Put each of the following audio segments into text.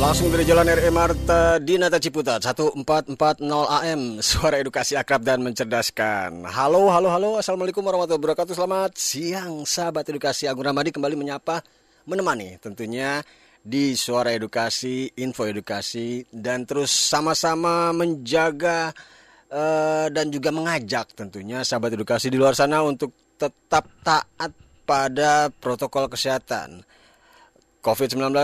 Langsung dari Jalan RE Marta Dinata Ciputat 1440 AM Suara edukasi akrab dan mencerdaskan. Halo, halo, halo. Assalamualaikum warahmatullahi wabarakatuh. Selamat siang sahabat edukasi Agung Ramadi. Kembali menyapa Menemani tentunya di Suara Edukasi, Info Edukasi. Dan terus sama-sama menjaga uh, dan juga mengajak tentunya sahabat edukasi di luar sana Untuk tetap taat pada protokol kesehatan COVID-19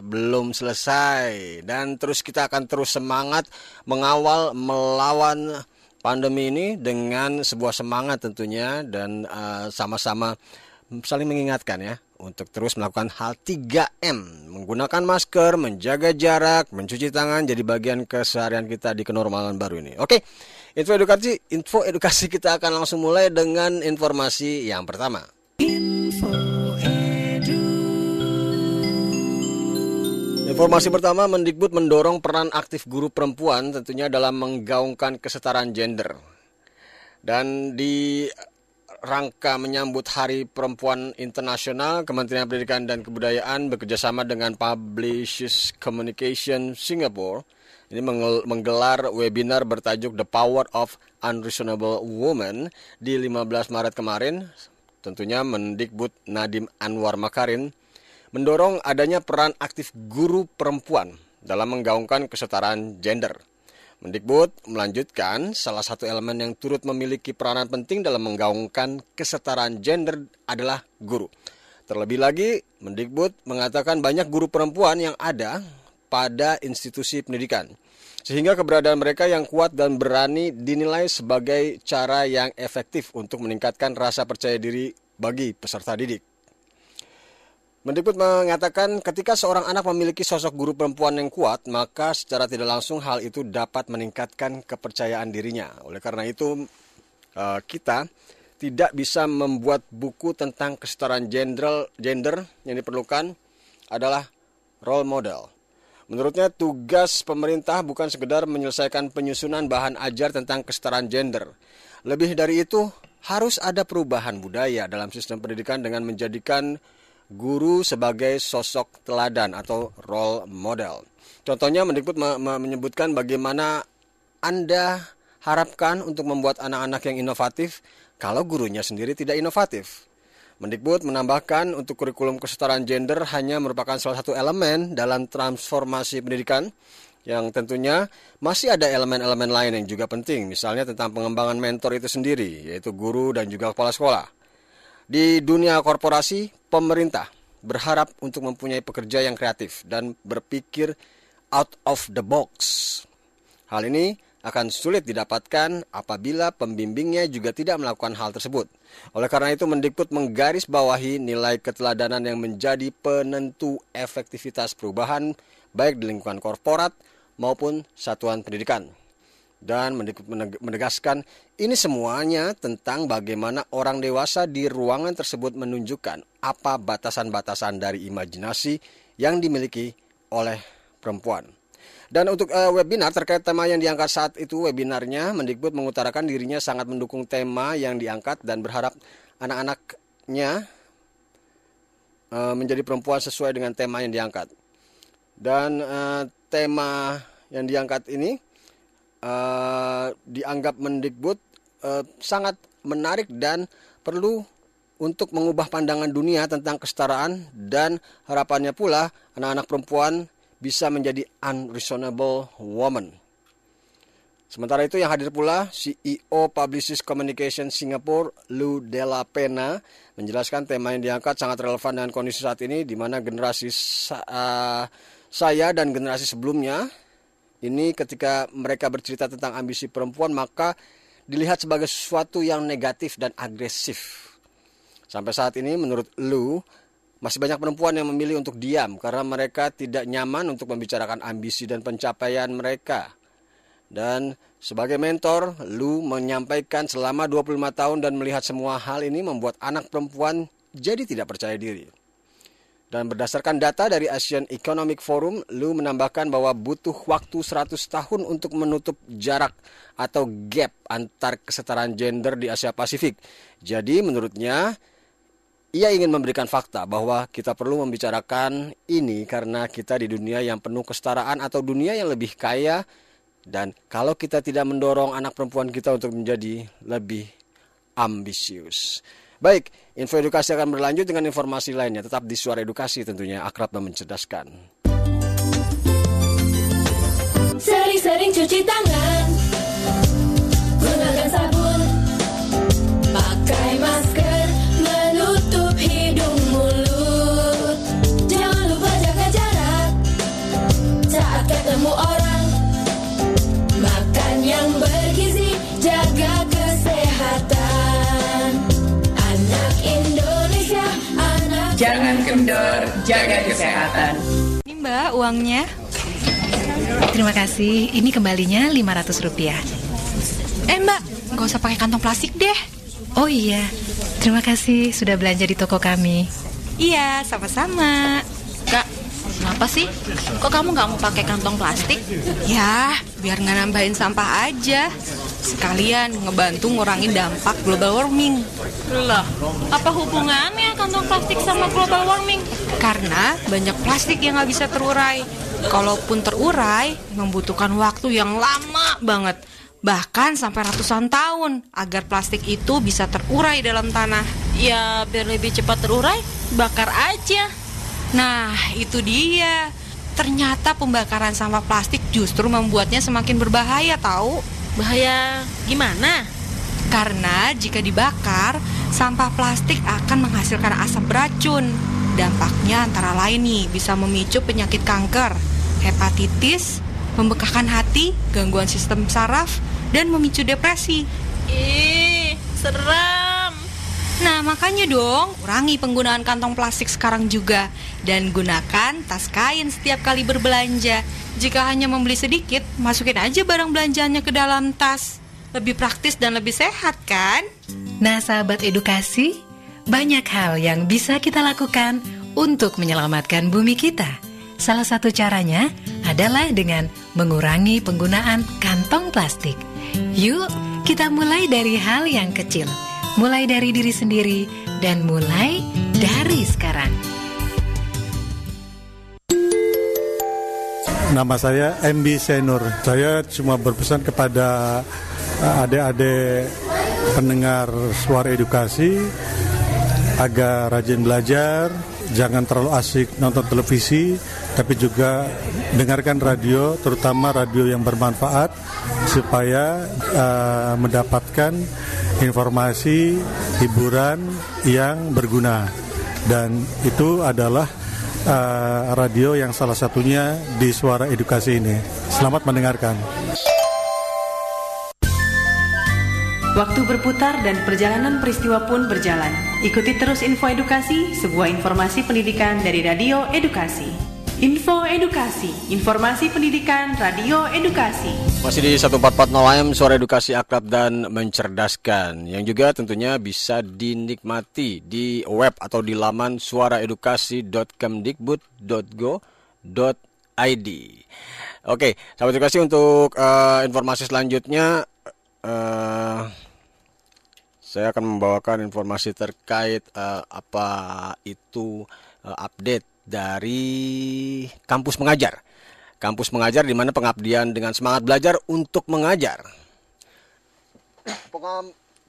belum selesai dan terus kita akan terus semangat mengawal melawan pandemi ini dengan sebuah semangat tentunya dan uh, sama-sama saling mengingatkan ya untuk terus melakukan hal 3M menggunakan masker, menjaga jarak, mencuci tangan jadi bagian keseharian kita di kenormalan baru ini. Oke, info edukasi info edukasi kita akan langsung mulai dengan informasi yang pertama. Informasi pertama, Mendikbud mendorong peran aktif guru perempuan tentunya dalam menggaungkan kesetaraan gender. Dan di rangka menyambut Hari Perempuan Internasional, Kementerian Pendidikan dan Kebudayaan bekerjasama dengan Publishers Communication Singapore ini menggelar webinar bertajuk The Power of Unreasonable Woman di 15 Maret kemarin. Tentunya Mendikbud Nadim Anwar Makarin mendorong adanya peran aktif guru perempuan dalam menggaungkan kesetaraan gender. Mendikbud melanjutkan salah satu elemen yang turut memiliki peranan penting dalam menggaungkan kesetaraan gender adalah guru. Terlebih lagi, Mendikbud mengatakan banyak guru perempuan yang ada pada institusi pendidikan. Sehingga keberadaan mereka yang kuat dan berani dinilai sebagai cara yang efektif untuk meningkatkan rasa percaya diri bagi peserta didik. Mendikbud mengatakan ketika seorang anak memiliki sosok guru perempuan yang kuat, maka secara tidak langsung hal itu dapat meningkatkan kepercayaan dirinya. Oleh karena itu, eh, kita tidak bisa membuat buku tentang kesetaraan gender, gender yang diperlukan adalah role model. Menurutnya tugas pemerintah bukan sekedar menyelesaikan penyusunan bahan ajar tentang kesetaraan gender. Lebih dari itu, harus ada perubahan budaya dalam sistem pendidikan dengan menjadikan guru sebagai sosok teladan atau role model. Contohnya Mendikbud me me menyebutkan bagaimana Anda harapkan untuk membuat anak-anak yang inovatif kalau gurunya sendiri tidak inovatif. Mendikbud menambahkan untuk kurikulum kesetaraan gender hanya merupakan salah satu elemen dalam transformasi pendidikan yang tentunya masih ada elemen-elemen lain yang juga penting, misalnya tentang pengembangan mentor itu sendiri, yaitu guru dan juga kepala sekolah. Di dunia korporasi, pemerintah berharap untuk mempunyai pekerja yang kreatif dan berpikir out of the box. Hal ini akan sulit didapatkan apabila pembimbingnya juga tidak melakukan hal tersebut. Oleh karena itu, Mendikbud menggarisbawahi nilai keteladanan yang menjadi penentu efektivitas perubahan baik di lingkungan korporat maupun satuan pendidikan dan menegaskan ini semuanya tentang bagaimana orang dewasa di ruangan tersebut menunjukkan apa batasan-batasan dari imajinasi yang dimiliki oleh perempuan. Dan untuk uh, webinar terkait tema yang diangkat saat itu webinarnya Mendikbud mengutarakan dirinya sangat mendukung tema yang diangkat dan berharap anak-anaknya uh, menjadi perempuan sesuai dengan tema yang diangkat. Dan uh, tema yang diangkat ini uh, dianggap Mendikbud uh, sangat menarik dan perlu untuk mengubah pandangan dunia tentang kesetaraan dan harapannya pula anak-anak perempuan bisa menjadi unreasonable woman. Sementara itu yang hadir pula CEO Publicis Communication Singapore Lu Della Pena menjelaskan tema yang diangkat sangat relevan dengan kondisi saat ini di mana generasi uh, saya dan generasi sebelumnya ini ketika mereka bercerita tentang ambisi perempuan maka dilihat sebagai sesuatu yang negatif dan agresif. Sampai saat ini menurut Lu, Masih banyak perempuan yang memilih untuk diam karena mereka tidak nyaman untuk membicarakan ambisi dan pencapaian mereka. Dan sebagai mentor, Lu menyampaikan selama 25 tahun dan melihat semua hal ini membuat anak perempuan jadi tidak percaya diri. Dan berdasarkan data dari Asian Economic Forum, Lu menambahkan bahwa butuh waktu 100 tahun untuk menutup jarak atau gap antar kesetaraan gender di Asia Pasifik. Jadi menurutnya ia ingin memberikan fakta bahwa kita perlu membicarakan ini karena kita di dunia yang penuh kesetaraan atau dunia yang lebih kaya dan kalau kita tidak mendorong anak perempuan kita untuk menjadi lebih ambisius. Baik, info edukasi akan berlanjut dengan informasi lainnya. Tetap di Suara Edukasi tentunya akrab dan mencerdaskan. Sering-sering cuci tangan Gunakan sabun Pakai masker Menutup hidung mulut Jangan lupa jaga jarak Saat ketemu orang Makan yang bergizi jaga kesehatan. Ini Mbak uangnya. Terima kasih. Ini kembalinya 500 rupiah. Eh Mbak, nggak usah pakai kantong plastik deh. Oh iya, terima kasih sudah belanja di toko kami. Iya, sama-sama. Kak, kenapa sih? Kok kamu nggak mau pakai kantong plastik? Ya, biar nggak nambahin sampah aja. Sekalian ngebantu ngurangin dampak global warming. Loh, apa hubungannya kantong plastik sama global warming? Karena banyak plastik yang nggak bisa terurai. Kalaupun terurai, membutuhkan waktu yang lama banget. Bahkan sampai ratusan tahun agar plastik itu bisa terurai dalam tanah. Ya, biar lebih cepat terurai, bakar aja. Nah, itu dia. Ternyata pembakaran sampah plastik justru membuatnya semakin berbahaya tahu. Bahaya gimana? Karena jika dibakar, sampah plastik akan menghasilkan asap beracun. Dampaknya antara lain nih bisa memicu penyakit kanker, hepatitis, membekakan hati, gangguan sistem saraf, dan memicu depresi. Ih, seram. Nah, makanya dong, kurangi penggunaan kantong plastik sekarang juga dan gunakan tas kain setiap kali berbelanja. Jika hanya membeli sedikit, masukin aja barang belanjaannya ke dalam tas. Lebih praktis dan lebih sehat kan? Nah, sahabat edukasi, banyak hal yang bisa kita lakukan untuk menyelamatkan bumi kita. Salah satu caranya adalah dengan mengurangi penggunaan kantong plastik. Yuk, kita mulai dari hal yang kecil, mulai dari diri sendiri, dan mulai dari sekarang. Nama saya MB Senur. Saya cuma berpesan kepada uh, adik-adik pendengar suara edukasi agar rajin belajar, jangan terlalu asik nonton televisi, tapi juga dengarkan radio, terutama radio yang bermanfaat supaya uh, mendapatkan informasi hiburan yang berguna. Dan itu adalah uh, radio yang salah satunya di suara edukasi ini. Selamat mendengarkan. Waktu berputar dan perjalanan peristiwa pun berjalan. Ikuti terus info edukasi, sebuah informasi pendidikan dari Radio Edukasi. Info Edukasi, informasi pendidikan Radio Edukasi. Masih di 1440 AM Suara Edukasi Akrab dan Mencerdaskan yang juga tentunya bisa dinikmati di web atau di laman suaraedukasi.kemdikbud.go.id. Oke, sahabat edukasi untuk uh, informasi selanjutnya uh, saya akan membawakan informasi terkait uh, apa itu uh, update dari kampus mengajar. Kampus mengajar di mana pengabdian dengan semangat belajar untuk mengajar.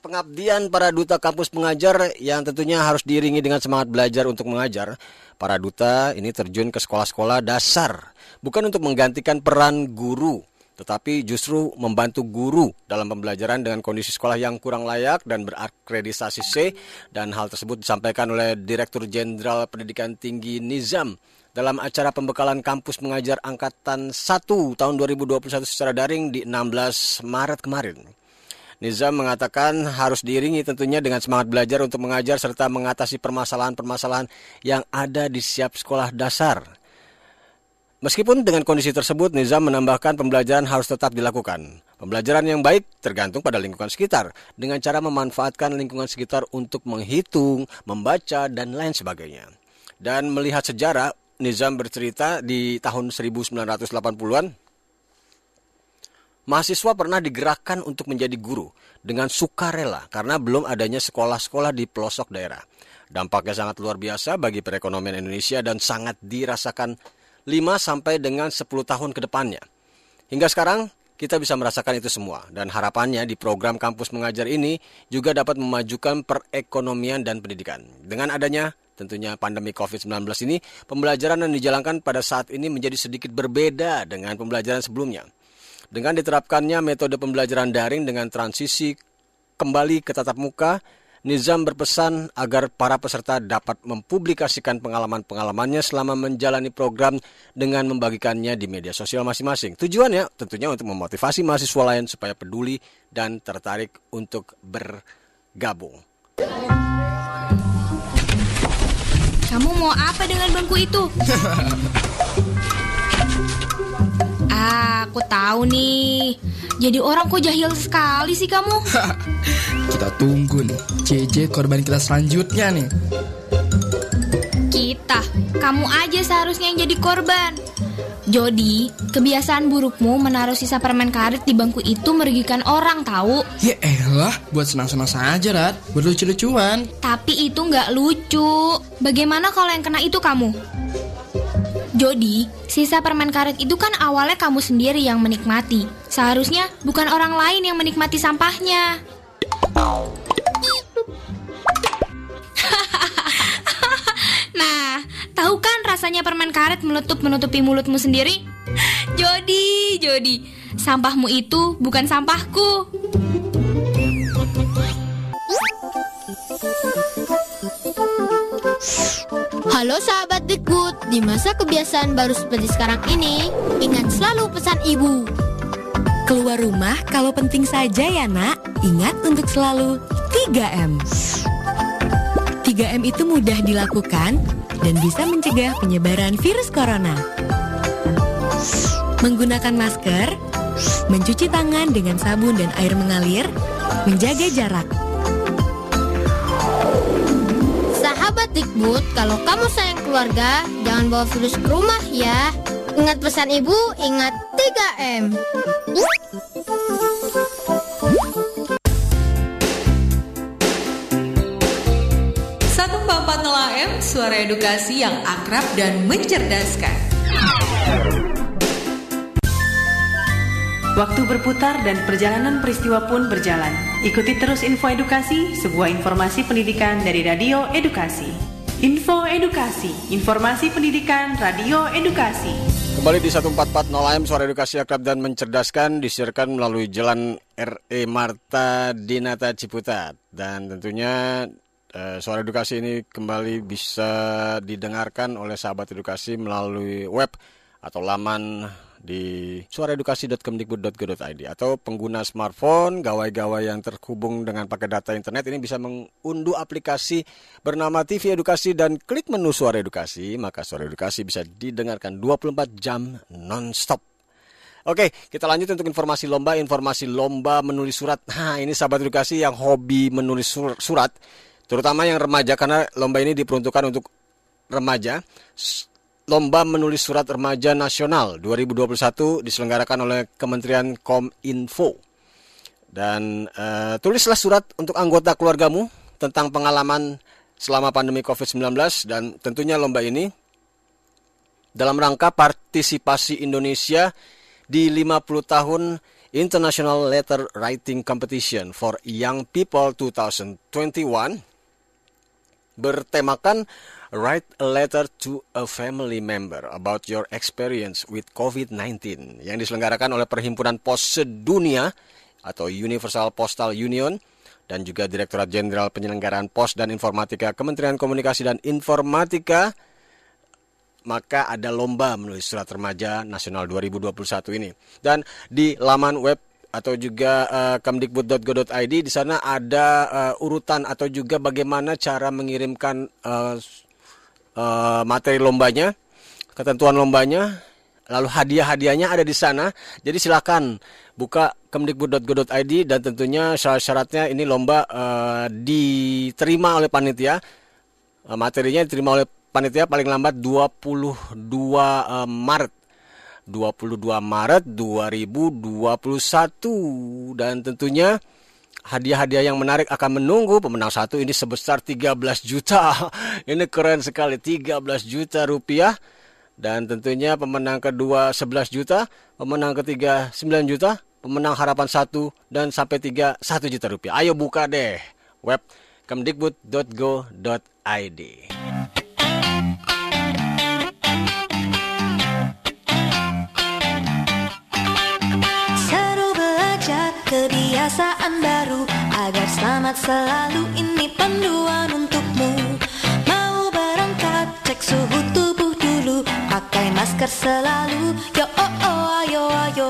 Pengabdian para duta kampus mengajar yang tentunya harus diiringi dengan semangat belajar untuk mengajar. Para duta ini terjun ke sekolah-sekolah dasar, bukan untuk menggantikan peran guru, tetapi justru membantu guru dalam pembelajaran dengan kondisi sekolah yang kurang layak dan berakreditasi C dan hal tersebut disampaikan oleh Direktur Jenderal Pendidikan Tinggi Nizam dalam acara pembekalan kampus mengajar angkatan 1 tahun 2021 secara daring di 16 Maret kemarin. Nizam mengatakan harus diiringi tentunya dengan semangat belajar untuk mengajar serta mengatasi permasalahan-permasalahan yang ada di setiap sekolah dasar. Meskipun dengan kondisi tersebut, Nizam menambahkan pembelajaran harus tetap dilakukan. Pembelajaran yang baik tergantung pada lingkungan sekitar, dengan cara memanfaatkan lingkungan sekitar untuk menghitung, membaca, dan lain sebagainya. Dan melihat sejarah, Nizam bercerita di tahun 1980-an, mahasiswa pernah digerakkan untuk menjadi guru dengan sukarela karena belum adanya sekolah-sekolah di pelosok daerah. Dampaknya sangat luar biasa bagi perekonomian Indonesia dan sangat dirasakan 5 sampai dengan 10 tahun ke depannya. Hingga sekarang kita bisa merasakan itu semua dan harapannya di program kampus mengajar ini juga dapat memajukan perekonomian dan pendidikan. Dengan adanya tentunya pandemi COVID-19 ini, pembelajaran yang dijalankan pada saat ini menjadi sedikit berbeda dengan pembelajaran sebelumnya. Dengan diterapkannya metode pembelajaran daring dengan transisi kembali ke tatap muka, Nizam berpesan agar para peserta dapat mempublikasikan pengalaman-pengalamannya selama menjalani program dengan membagikannya di media sosial masing-masing. Tujuannya tentunya untuk memotivasi mahasiswa lain supaya peduli dan tertarik untuk bergabung. Kamu mau apa dengan bangku itu? ah, aku tahu nih. Jadi orang kok jahil sekali sih kamu? Kita tunggu nih, JJ korban kita selanjutnya nih. Kita, kamu aja seharusnya yang jadi korban. Jody, kebiasaan burukmu menaruh sisa permen karet di bangku itu merugikan orang tahu. Ya elah, buat senang-senang saja, Rat. Buat lucu-lucuan. Tapi itu nggak lucu. Bagaimana kalau yang kena itu kamu? Jody, sisa permen karet itu kan awalnya kamu sendiri yang menikmati. Seharusnya bukan orang lain yang menikmati sampahnya. nah, tahu kan rasanya permen karet meletup menutupi mulutmu sendiri? Jody, Jody, sampahmu itu bukan sampahku. Halo sahabat Dikbud, di masa kebiasaan baru seperti sekarang ini, ingat selalu pesan ibu. Keluar rumah kalau penting saja ya nak, ingat untuk selalu 3M. 3M itu mudah dilakukan dan bisa mencegah penyebaran virus corona. Menggunakan masker, mencuci tangan dengan sabun dan air mengalir, menjaga jarak. Dikbud, kalau kamu sayang keluarga, jangan bawa virus ke rumah ya. Ingat pesan ibu, ingat 3M. Satu empat M, suara edukasi yang akrab dan mencerdaskan. Waktu berputar dan perjalanan peristiwa pun berjalan. Ikuti terus info edukasi, sebuah informasi pendidikan dari Radio Edukasi. Info Edukasi, informasi pendidikan Radio Edukasi. Kembali di 1440 AM Suara Edukasi Akrab dan Mencerdaskan disiarkan melalui Jalan RE Marta Dinata Ciputat dan tentunya eh, Suara Edukasi ini kembali bisa didengarkan oleh sahabat edukasi melalui web atau laman di suaraedukasi.kemdikbud.go.id atau pengguna smartphone, gawai-gawai yang terhubung dengan pakai data internet ini bisa mengunduh aplikasi bernama TV Edukasi dan klik menu Suara Edukasi, maka Suara Edukasi bisa didengarkan 24 jam non-stop. Oke, kita lanjut untuk informasi lomba. Informasi lomba menulis surat. Nah, ini sahabat edukasi yang hobi menulis sur- surat, terutama yang remaja karena lomba ini diperuntukkan untuk remaja. Lomba Menulis Surat Remaja Nasional 2021 diselenggarakan oleh Kementerian Kominfo. Dan uh, tulislah surat untuk anggota keluargamu tentang pengalaman selama pandemi COVID-19 dan tentunya lomba ini dalam rangka partisipasi Indonesia di 50 tahun International Letter Writing Competition for Young People 2021 bertemakan Write a letter to a family member about your experience with COVID-19 yang diselenggarakan oleh Perhimpunan Pos Sedunia atau Universal Postal Union dan juga Direktorat Jenderal Penyelenggaraan Pos dan Informatika Kementerian Komunikasi dan Informatika maka ada lomba menulis surat remaja nasional 2021 ini. Dan di laman web atau juga uh, kemdikbud.go.id di sana ada uh, urutan atau juga bagaimana cara mengirimkan uh, uh, materi lombanya, ketentuan lombanya, lalu hadiah-hadiahnya ada di sana. Jadi silakan buka kemdikbud.go.id dan tentunya syarat-syaratnya ini lomba uh, diterima oleh panitia. Uh, materinya diterima oleh panitia paling lambat 22 uh, Maret 22 Maret 2021 dan tentunya hadiah-hadiah yang menarik akan menunggu pemenang satu ini sebesar 13 juta. ini keren sekali 13 juta rupiah dan tentunya pemenang kedua 11 juta, pemenang ketiga 9 juta, pemenang harapan satu dan sampai tiga 1 juta rupiah. Ayo buka deh web kemdikbud.go.id. kebiasaan baru Agar selamat selalu. Ini panduan untukmu. Mau berangkat cek suhu tubuh dulu. Pakai masker selalu. Yo oh oh ayo ayo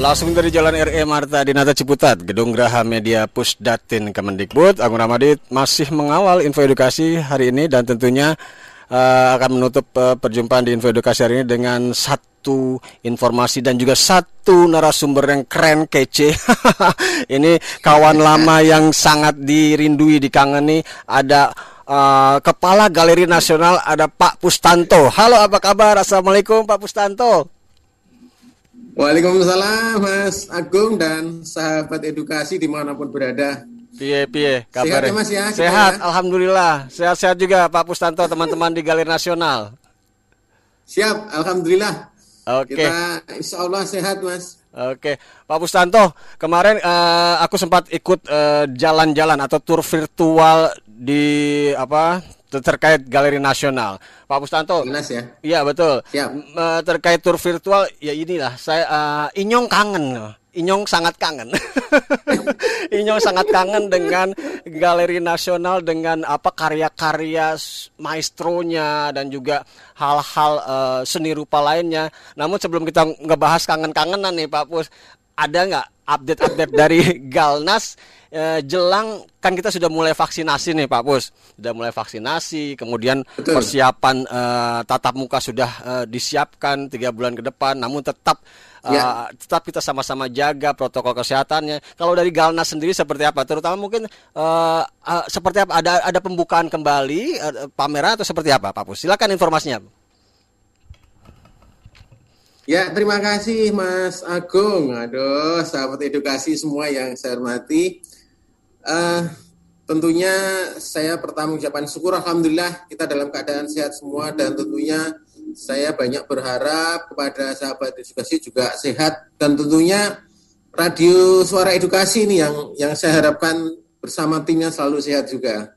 Langsung dari Jalan RE Marta Dinata Ciputat, Gedung Graha Media Pusdatin Kemendikbud, Agung Ramadit masih mengawal info edukasi hari ini dan tentunya eh, akan menutup eh, perjumpaan di info edukasi hari ini dengan satu informasi dan juga satu narasumber yang keren kece. ini kawan lama yang sangat dirindui dikangeni ada eh, Kepala Galeri Nasional ada Pak Pustanto. Halo apa kabar? Assalamualaikum Pak Pustanto. Waalaikumsalam Mas Agung dan sahabat edukasi di mana pun berada. Piye piye Sehat kabarnya? ya, Mas, ya, Sehat, ya? alhamdulillah. Sehat-sehat juga Pak Pustanto, teman-teman di Galeri Nasional. Siap, Alhamdulillah. Oke. Kita insya Allah sehat Mas. Oke, Pak Pustanto, kemarin eh, aku sempat ikut eh, jalan-jalan atau tur virtual di apa terkait Galeri Nasional. Pak Pustanto. Jelas ya. Iya betul. Siap. Eh, terkait tur virtual, ya inilah saya eh, Inyong kangen. Inyong sangat kangen. Inyong sangat kangen dengan Galeri Nasional dengan apa karya-karya maestronya dan juga hal-hal eh, seni rupa lainnya. Namun sebelum kita ngebahas kangen-kangenan nih Pak Pus, ada nggak update-update dari Galnas eh, jelang kan kita sudah mulai vaksinasi nih Pak Pus. Sudah mulai vaksinasi, kemudian Betul. persiapan eh, tatap muka sudah eh, disiapkan tiga bulan ke depan, namun tetap eh, Ya. tetap kita sama-sama jaga protokol kesehatannya. Kalau dari Galnas sendiri seperti apa? Terutama mungkin eh, eh, seperti apa? Ada ada pembukaan kembali eh, pameran atau seperti apa Pak Pus? Silakan informasinya. Ya, terima kasih Mas Agung. Aduh, sahabat edukasi semua yang saya hormati. Eh, tentunya saya pertama mengucapkan syukur Alhamdulillah kita dalam keadaan sehat semua dan tentunya saya banyak berharap kepada sahabat edukasi juga sehat dan tentunya radio suara edukasi ini yang yang saya harapkan bersama timnya selalu sehat juga.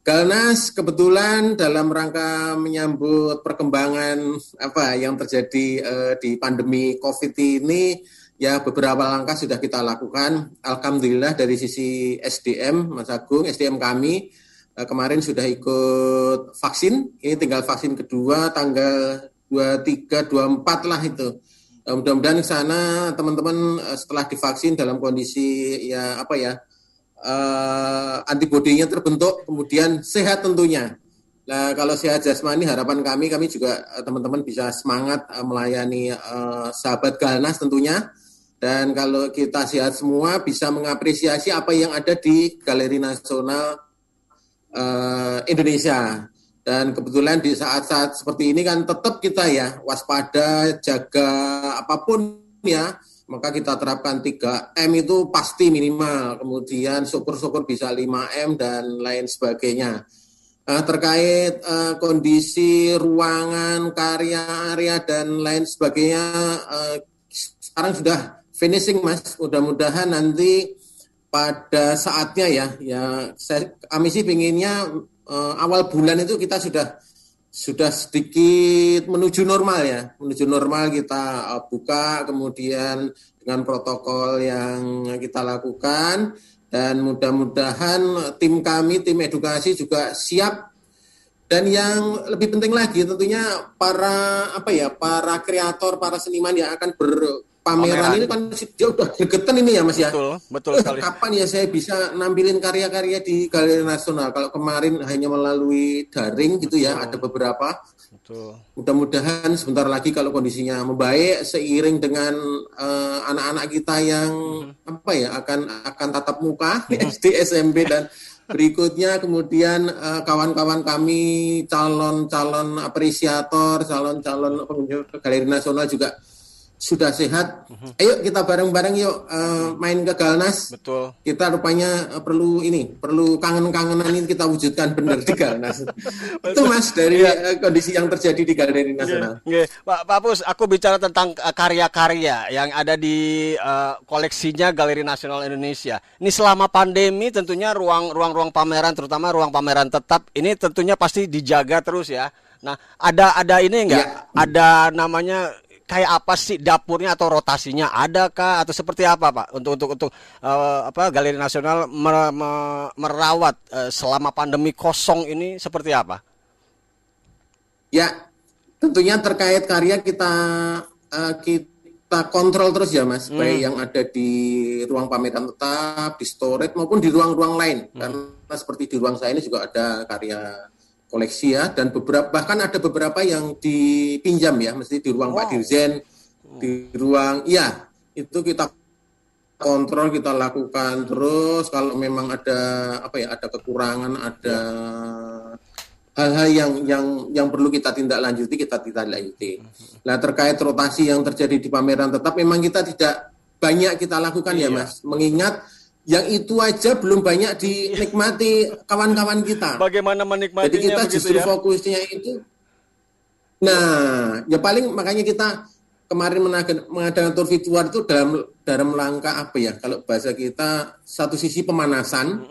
Galnas kebetulan dalam rangka menyambut perkembangan apa yang terjadi eh, di pandemi COVID ini ya beberapa langkah sudah kita lakukan. Alhamdulillah dari sisi SDM Mas Agung, SDM kami eh, kemarin sudah ikut vaksin. Ini tinggal vaksin kedua tanggal 23 24 lah itu. Eh, Mudah-mudahan sana teman-teman eh, setelah divaksin dalam kondisi ya apa ya eh, antibodinya terbentuk, kemudian sehat tentunya. Nah, kalau sehat jasmani, harapan kami, kami juga eh, teman-teman bisa semangat eh, melayani eh, sahabat Galnas tentunya. Dan kalau kita sehat semua, bisa mengapresiasi apa yang ada di Galeri Nasional eh, Indonesia. Dan kebetulan di saat-saat seperti ini kan tetap kita ya waspada, jaga apa pun ya maka kita terapkan 3M itu pasti minimal, kemudian syukur-syukur bisa 5M dan lain sebagainya. Eh, terkait eh, kondisi ruangan, karya area dan lain sebagainya, eh, sekarang sudah finishing mas. Mudah-mudahan nanti pada saatnya ya, ya saya, kami sih pinginnya eh, awal bulan itu kita sudah sudah sedikit menuju normal ya, menuju normal kita uh, buka kemudian dengan protokol yang kita lakukan. Dan mudah-mudahan tim kami tim edukasi juga siap. Dan yang lebih penting lagi tentunya para apa ya para kreator para seniman yang akan berpameran Pameran. ini kan dia udah gregetan ini ya mas ya Betul, betul Eh, sekali. Kapan ya saya bisa nampilin karya-karya di Galeri Nasional? Kalau kemarin hanya melalui daring gitu ya, ada beberapa. Betul. Mudah-mudahan sebentar lagi kalau kondisinya membaik seiring dengan eh, anak-anak kita yang apa ya akan akan tatap muka SD, SMP dan berikutnya kemudian eh, kawan-kawan kami calon-calon apresiator, calon-calon pengunjung Galeri Nasional juga sudah sehat. Ayo kita bareng-bareng yuk eh, main ke Galnas. Betul. Kita rupanya eh, perlu ini, perlu kangen-kangenan ini kita wujudkan benar di Galnas. Itu Mas dari eh, kondisi yang terjadi di Galeri Nasional. Nggih, Pak Pak Pus, aku bicara tentang eh, karya-karya yang ada di eh, koleksinya Galeri Nasional Indonesia. Ini selama pandemi tentunya ruang ruang-ruang pameran terutama ruang pameran tetap ini tentunya pasti dijaga terus ya. Nah, ada ada ini enggak? Ada namanya kayak apa sih dapurnya atau rotasinya adakah atau seperti apa Pak untuk untuk untuk eh, apa Galeri Nasional mer- me- merawat eh, selama pandemi kosong ini seperti apa? Ya, tentunya terkait karya kita eh, kita kontrol terus ya Mas, Hmm. baik yang ada di ruang pameran tetap, di storage maupun di ruang-ruang lain. Hmm. Karena seperti di ruang saya ini juga ada karya koleksi ya dan beberapa bahkan ada beberapa yang dipinjam ya, mesti di ruang Pak Dirjen, di ruang iya, itu kita kontrol kita lakukan. Terus kalau memang ada apa ya ada kekurangan ada hal-hal yang yang yang perlu kita tindak lanjuti kita tindak lanjuti. Nah terkait rotasi yang terjadi di pameran tetap memang kita tidak banyak kita lakukan ya mas, mengingat yang itu aja belum banyak dinikmati kawan-kawan kita. Bagaimana menikmatinya Jadi kita justru ya? fokusnya itu. Nah, ya paling makanya kita kemarin mengadakan tour virtual itu dalam dalam langkah apa ya? Kalau bahasa kita satu sisi pemanasan,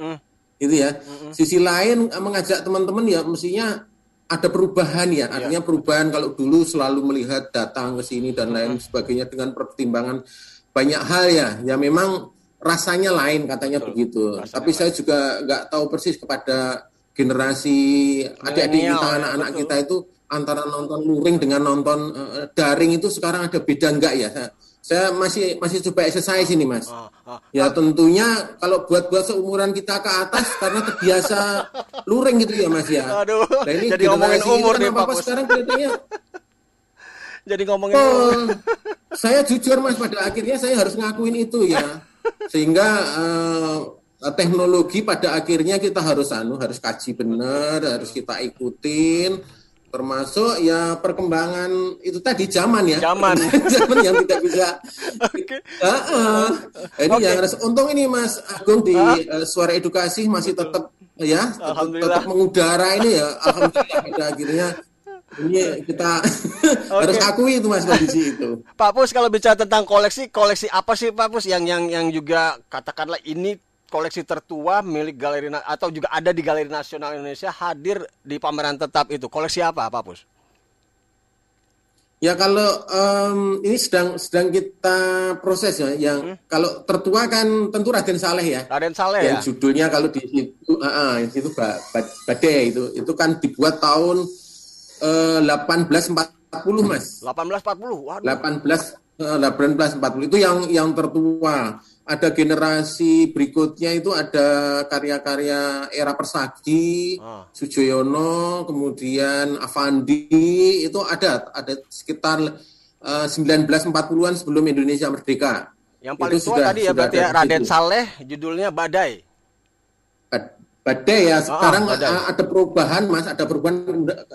gitu ya. Sisi lain eh, mengajak teman-teman ya mestinya ada perubahan ya. Artinya perubahan kalau dulu selalu melihat datang ke sini dan lain sebagainya dengan pertimbangan banyak hal ya. Ya memang rasanya lain katanya begitu. Tapi saya juga nggak tahu persis kepada generasi adik-adik kita, anak-anak betul. kita itu antara nonton luring dengan nonton eh, daring itu sekarang ada beda enggak ya? Saya, saya masih masih coba exercise ini mas. Ah, Ya tentunya kalau buat-buat seumuran kita ke atas karena terbiasa luring gitu ya mas ya. Aduh, Nah, ini jadi ngomongin umur kan nih, Pak sekarang kelihatannya Jadi ngomongin. Oh, saya jujur mas pada akhirnya saya harus ngakuin itu ya sehingga eh, teknologi pada akhirnya kita harus anu harus kaji benar harus kita ikutin. Termasuk ya perkembangan itu tadi zaman ya. Zaman. zaman yang tidak bisa. Heeh. ini Oke. yang harus untung ini mas Agung di eh, suara edukasi masih tetap ya tetap, mengudara ini ya. Alhamdulillah pada akhirnya ini kita harus akui itu mas kondisi itu Pak Pus kalau bicara tentang koleksi, koleksi apa sih Pak Pus yang yang yang juga katakanlah ini koleksi tertua milik galeri atau juga ada di Galeri Nasional Indonesia hadir di pameran tetap itu. Koleksi apa Pak Pus? Ya kalau em, ini sedang sedang kita proses ya. Yang kalau tertua kan tentu Raden Saleh ya. Raden Saleh Yang ya. judulnya kalau di situ, situ Ba- Ba- Badai itu itu kan dibuat tahun eh, 1840 mas. 1840. Waduh. 18 eh, 1840 itu yang yang tertua. Ada generasi berikutnya itu ada karya-karya era Persagi, Ah. Sujoyono, kemudian Avandi itu ada ada sekitar eh, 1940-an sebelum Indonesia merdeka. Yang paling Itu tua sudah- tadi ya berarti ya Raden. Saleh judulnya Badai. Bad- Badai ya sekarang badai. a- ada perubahan mas ada perubahan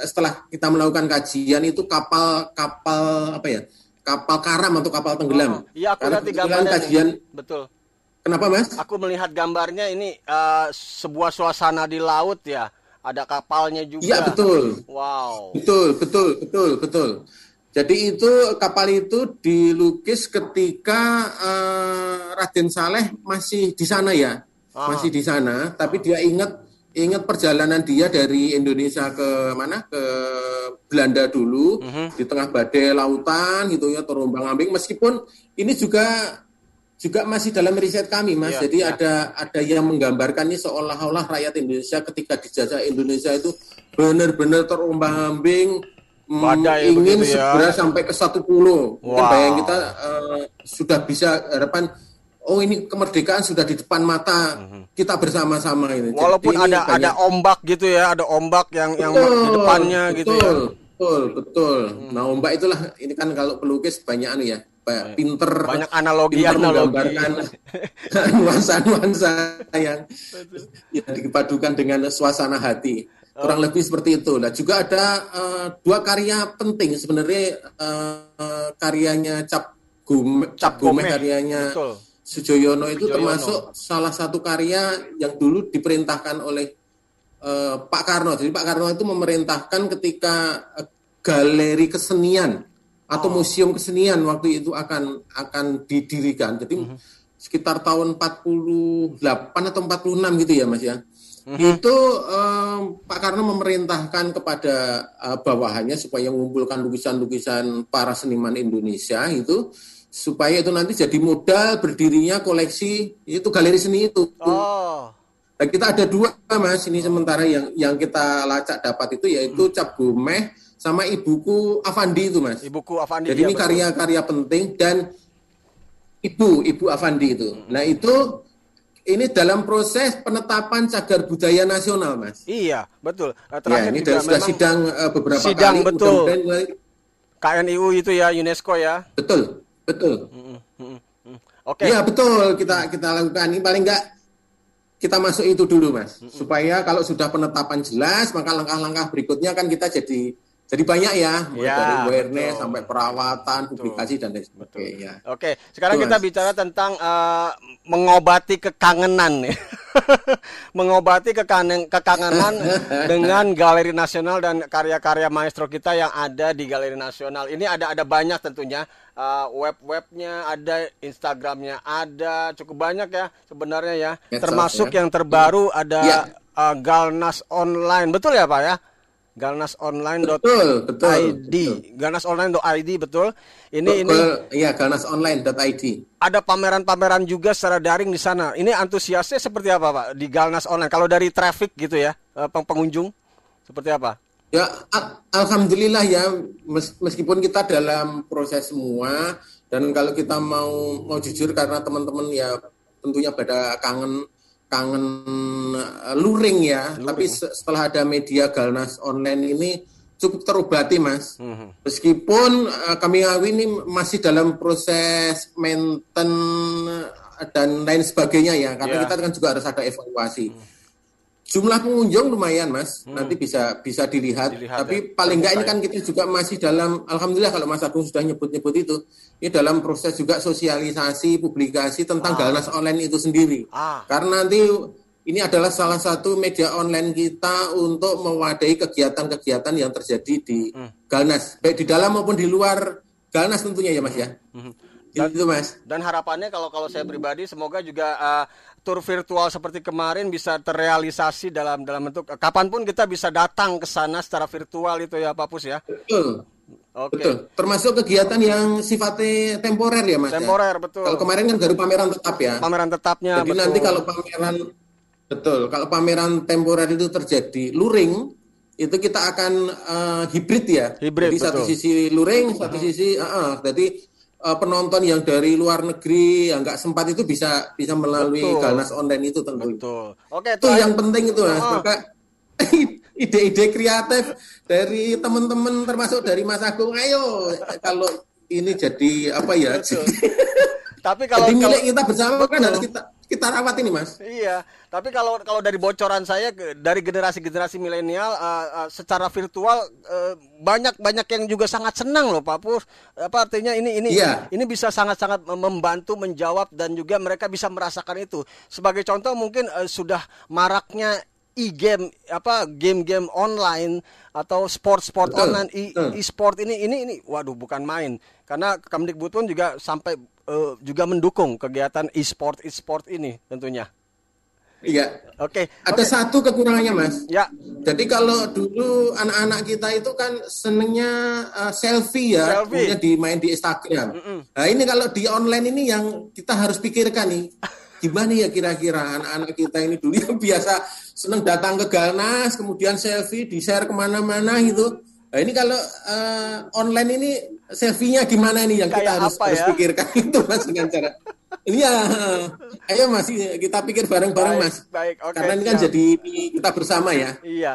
setelah kita melakukan kajian itu kapal kapal apa ya kapal karam atau kapal tenggelam Iya aku Karena lihat gambarnya. kajian Betul. kenapa mas Aku melihat gambarnya ini eh, sebuah suasana di laut ya. Ada kapalnya juga. Iya betul Wow. betul betul betul betul jadi itu kapal itu dilukis ketika eh, Raden Saleh masih di sana ya Ah. masih di sana tapi dia ingat ingat perjalanan dia dari Indonesia ke mana ke Belanda dulu Mhm. di tengah badai lautan gitu ya terombang ambing meskipun ini juga juga masih dalam riset kami mas Iya, jadi iya. ada ada yang menggambarkan ini seolah-olah rakyat Indonesia ketika dijajah Indonesia itu benar-benar terombang ambing mm, Badai ingin begitu ya. segera sampai ke satu pulau Wow. bayang kita eh, sudah bisa harapan oh ini kemerdekaan sudah di depan mata kita bersama-sama ini Jadi Mhm. Walaupun ini ada banyak- ada ombak gitu ya, ada ombak yang yang di depannya gitu ya. betul, Betul, betul. Nah, ombak itulah ini kan kalau pelukis banyak anu ya, ba- pinter Banyak analogi- pinter analogi. menggambarkan nuansa-nuansa yang yang dipadukan dengan suasana hati. Kurang lebih seperti itu. Nah, juga ada eh, dua karya penting sebenarnya eh, karyanya Cap Gume, Cap Gomeh, karyanya betul. Sujoyono itu Sujoyono. termasuk salah satu karya yang dulu diperintahkan oleh eh, Pak Karno. Jadi Pak Karno itu memerintahkan ketika eh, galeri kesenian atau Oh. museum kesenian waktu itu akan akan didirikan. Jadi Mhm. sekitar tahun 48 atau 46 gitu ya Mas ya. Mhm. Itu eh, Pak Karno memerintahkan kepada eh, bawahannya supaya mengumpulkan lukisan-lukisan para seniman Indonesia itu supaya itu nanti jadi modal berdirinya koleksi itu galeri seni itu. Oh. Dan kita ada dua mas ini sementara yang yang kita lacak dapat itu yaitu Cap Gomeh sama ibuku Avandi itu mas. Ibuku Avandi. Jadi iya, ini betul. karya-karya penting dan ibu ibu Avandi itu. Nah itu ini dalam proses penetapan cagar budaya nasional mas. Iya, betul. Nah, Ya terakhir ini juga sudah, sidang eh, beberapa sidang, kali. betul. mudah-mudahan mulai- KNIU itu ya UNESCO ya. betul betul. Oke. Iya betul kita kita lakukan ini paling enggak kita masuk itu dulu mas supaya kalau sudah penetapan jelas maka langkah-langkah berikutnya kan kita jadi jadi banyak ya mulai Ya, dari awareness betul. sampai perawatan publikasi dan lain sebagainya. Oke, sekarang Betul, kita Mas. bicara tentang eh, mengobati kekangenan nih. mengobati kekangen, kekangenan dengan Galeri Nasional dan karya-karya maestro kita yang ada di Galeri Nasional. Ini ada ada banyak tentunya eh, web-webnya, ada Instagramnya, ada cukup banyak ya sebenarnya ya. Termasuk ya. yang terbaru ada Ya. eh, Galnas Online, betul ya Pak ya? galnasonline.id Betul, betul, galnasonline.id betul ini ini Iya galnasonline.id. ada pameran-pameran juga secara daring di sana. Ini antusiasnya seperti apa, Pak? Di Galnas Online. Kalau dari traffic gitu ya, eh, peng- pengunjung seperti apa? Ya, al- alhamdulillah ya, mes- meskipun kita dalam proses semua Dan kalau kita mau mau jujur karena teman-teman ya tentunya pada kangen kangen uh, luring ya. Luring. Tapi se- setelah ada media Galnas online ini cukup terobati mas. Mhm. Meskipun uh, kami Ngawi ini masih dalam proses maintain uh, dan lain sebagainya ya, karena Ya. kita kan juga harus ada evaluasi. Jumlah pengunjung lumayan mas, nanti bisa bisa dilihat. Dilihat Tapi ya, paling enggak ini kan kita juga masih dalam, alhamdulillah kalau Mas Agung sudah nyebut-nyebut itu, ini dalam proses juga sosialisasi, publikasi tentang Ah. Galnas online itu sendiri. Ah. Karena nanti ini adalah salah satu media online kita untuk mewadahi kegiatan-kegiatan yang terjadi di Hmm. Galnas, baik di dalam maupun di luar Galnas tentunya ya Mas ya. Dan, Itu Mas. Dan harapannya kalau kalau saya pribadi semoga juga uh, tur virtual seperti kemarin bisa terrealisasi dalam dalam bentuk uh, kapan pun kita bisa datang ke sana secara virtual itu ya Pak Pus ya. Betul. Oke. Betul. Termasuk kegiatan yang sifatnya temporer ya Mas. ya? Temporer betul. Kalau kemarin kan baru pameran tetap ya. Pameran tetapnya Jadi betul. nanti kalau pameran betul, kalau pameran temporer itu terjadi luring, itu kita akan eh, hibrid ya. Hibrid, Jadi satu betul. sisi luring, satu sisi, ah, ah. jadi eh, penonton yang dari luar negeri yang nggak sempat itu bisa bisa melalui Betul. Galnas online itu tentu. Betul. Oke, Itu yang penting itu mas. Oh. Maka ide-ide kreatif dari teman-teman termasuk dari Mas Agung, ayo kalau ini jadi apa ya? Tapi kalau jadi milik kalau- kita bersama kan harus kita kita rawat ini mas. Iya, tapi kalau kalau dari bocoran saya dari generasi-generasi milenial uh, uh, secara virtual uh, banyak banyak yang juga sangat senang loh Pak Pur. Apa artinya ini ini Iya. ini bisa sangat-sangat mem- membantu menjawab dan juga mereka bisa merasakan itu. Sebagai contoh mungkin uh, sudah maraknya e-game apa game-game online atau sport-sport online e- e-sport ini ini ini waduh bukan main. Karena Kemdikbud pun juga sampai uh, juga mendukung kegiatan e-sport e-sport ini tentunya. Iya. Oke. Ada satu kekurangannya mas. Ya. Jadi kalau dulu anak-anak kita itu kan senengnya uh, selfie ya, Selfie. kemudian dimain di Instagram. Nah ini kalau di online ini yang kita harus pikirkan nih, gimana ya kira-kira anak-anak kita ini dulu yang biasa seneng datang ke Galnas, kemudian selfie, di share ke mana-mana gitu. Nah ini kalau uh, online ini selfie-nya gimana nih yang kita harus, harus ya? pikirkan itu mas dengan cara. Iya, ayo mas, kita pikir bareng-bareng mas. baik, oke, Karena ini kan siap. jadi kita bersama ya. Iya.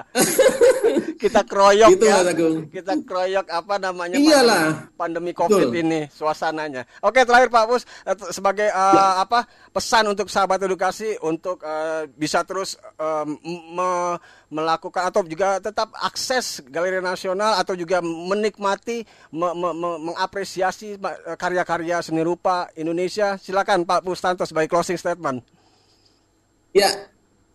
kita kroyok Gitu, ya. Mas Agung. Kita kroyok apa namanya Iyalah. pandemi, pandemi Covid Betul. ini suasananya. Oke, terakhir Pak Pus eh, sebagai eh, Ya. apa pesan untuk sahabat edukasi untuk eh, bisa terus m- me- melakukan atau juga tetap akses Galeri Nasional atau juga menikmati me- me- me- mengapresiasi karya-karya seni rupa Indonesia. Silakan Pak Pustanto sebagai closing statement. Ya,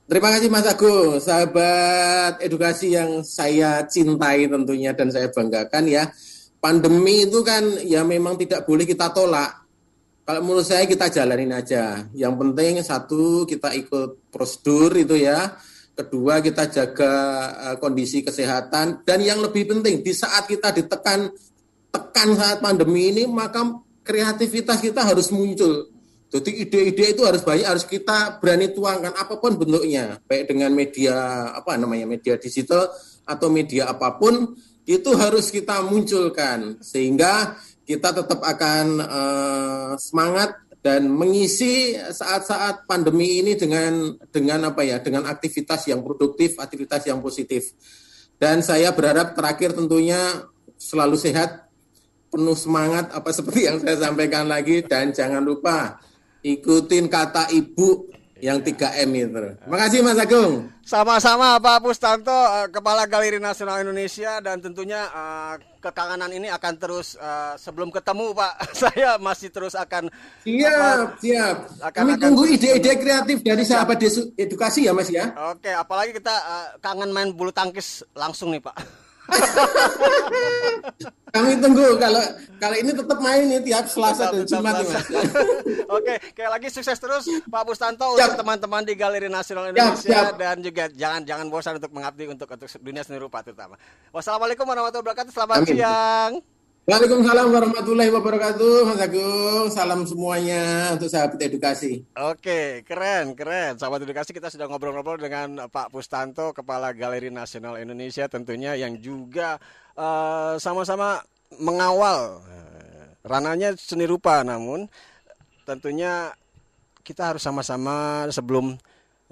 terima kasih Mas Agung, sahabat edukasi yang saya cintai tentunya dan saya banggakan ya. Pandemi itu kan ya memang tidak boleh kita tolak. Kalau menurut saya kita jalanin aja. Yang penting satu kita ikut prosedur itu ya. Kedua kita jaga eh, kondisi kesehatan. Dan yang lebih penting di saat kita ditekan tekan saat pandemi ini maka kreativitas kita harus muncul. Jadi ide-ide itu harus banyak harus kita berani tuangkan apa pun bentuknya, baik dengan media apa namanya media digital atau media apa pun itu harus kita munculkan. Sehingga kita tetap akan eh, semangat dan mengisi saat-saat pandemi ini dengan dengan apa ya dengan aktivitas yang produktif, aktivitas yang positif. Dan saya berharap terakhir tentunya selalu sehat, penuh semangat apa seperti yang saya sampaikan lagi dan jangan lupa ikutin kata ibu yang 3M itu. Makasih Mas Agung. Sama-sama Pak Pustanto, eh, Kepala Galeri Nasional Indonesia dan tentunya eh, kekangenan ini akan terus eh, sebelum ketemu Pak, saya masih terus akan Siap, siap. akan- Kami akan tunggu ide-ide kreatif dari sahabat desu- edukasi ya Mas ya. Oke, apalagi kita eh, kangen main bulu tangkis langsung nih Pak. Kami tunggu kalau kalau ini tetap main nih tiap Selasa dan Jumat Mas. Oke, kayak lagi sukses terus Pak Pustanto untuk teman-teman di Galeri Nasional Indonesia siap. dan juga jangan jangan bosan untuk mengabdi untuk untuk dunia seni rupa terutama. Wassalamualaikum warahmatullahi wabarakatuh. Selamat Amin. siang. Waalaikumsalam warahmatullahi wabarakatuh, Mas Agung. Salam semuanya untuk sahabat edukasi. Oke, keren, keren. Sahabat edukasi kita sudah ngobrol-ngobrol dengan Pak Pustanto, Kepala Galeri Nasional Indonesia tentunya yang juga eh, sama-sama mengawal eh, ranahnya seni rupa namun tentunya kita harus sama-sama sebelum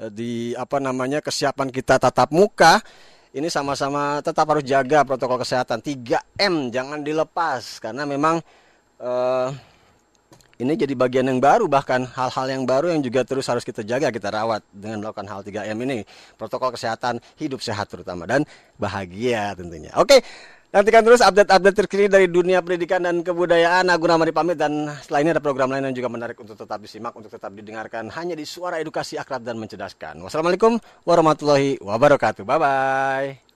eh, di apa namanya kesiapan kita tatap muka ini sama-sama tetap harus jaga protokol kesehatan. 3M jangan dilepas. Karena memang eh, ini jadi bagian yang baru bahkan hal-hal yang baru yang juga terus harus kita jaga kita rawat dengan melakukan hal 3M ini. Protokol kesehatan hidup sehat terutama dan bahagia tentunya. Oke Nantikan terus update-update terkini dari dunia pendidikan dan kebudayaan. Aku Ramadi pamit dan setelah ini ada program lain yang juga menarik untuk tetap disimak, untuk tetap didengarkan hanya di suara edukasi akrab dan mencerdaskan. Wassalamualaikum warahmatullahi wabarakatuh. Bye-bye.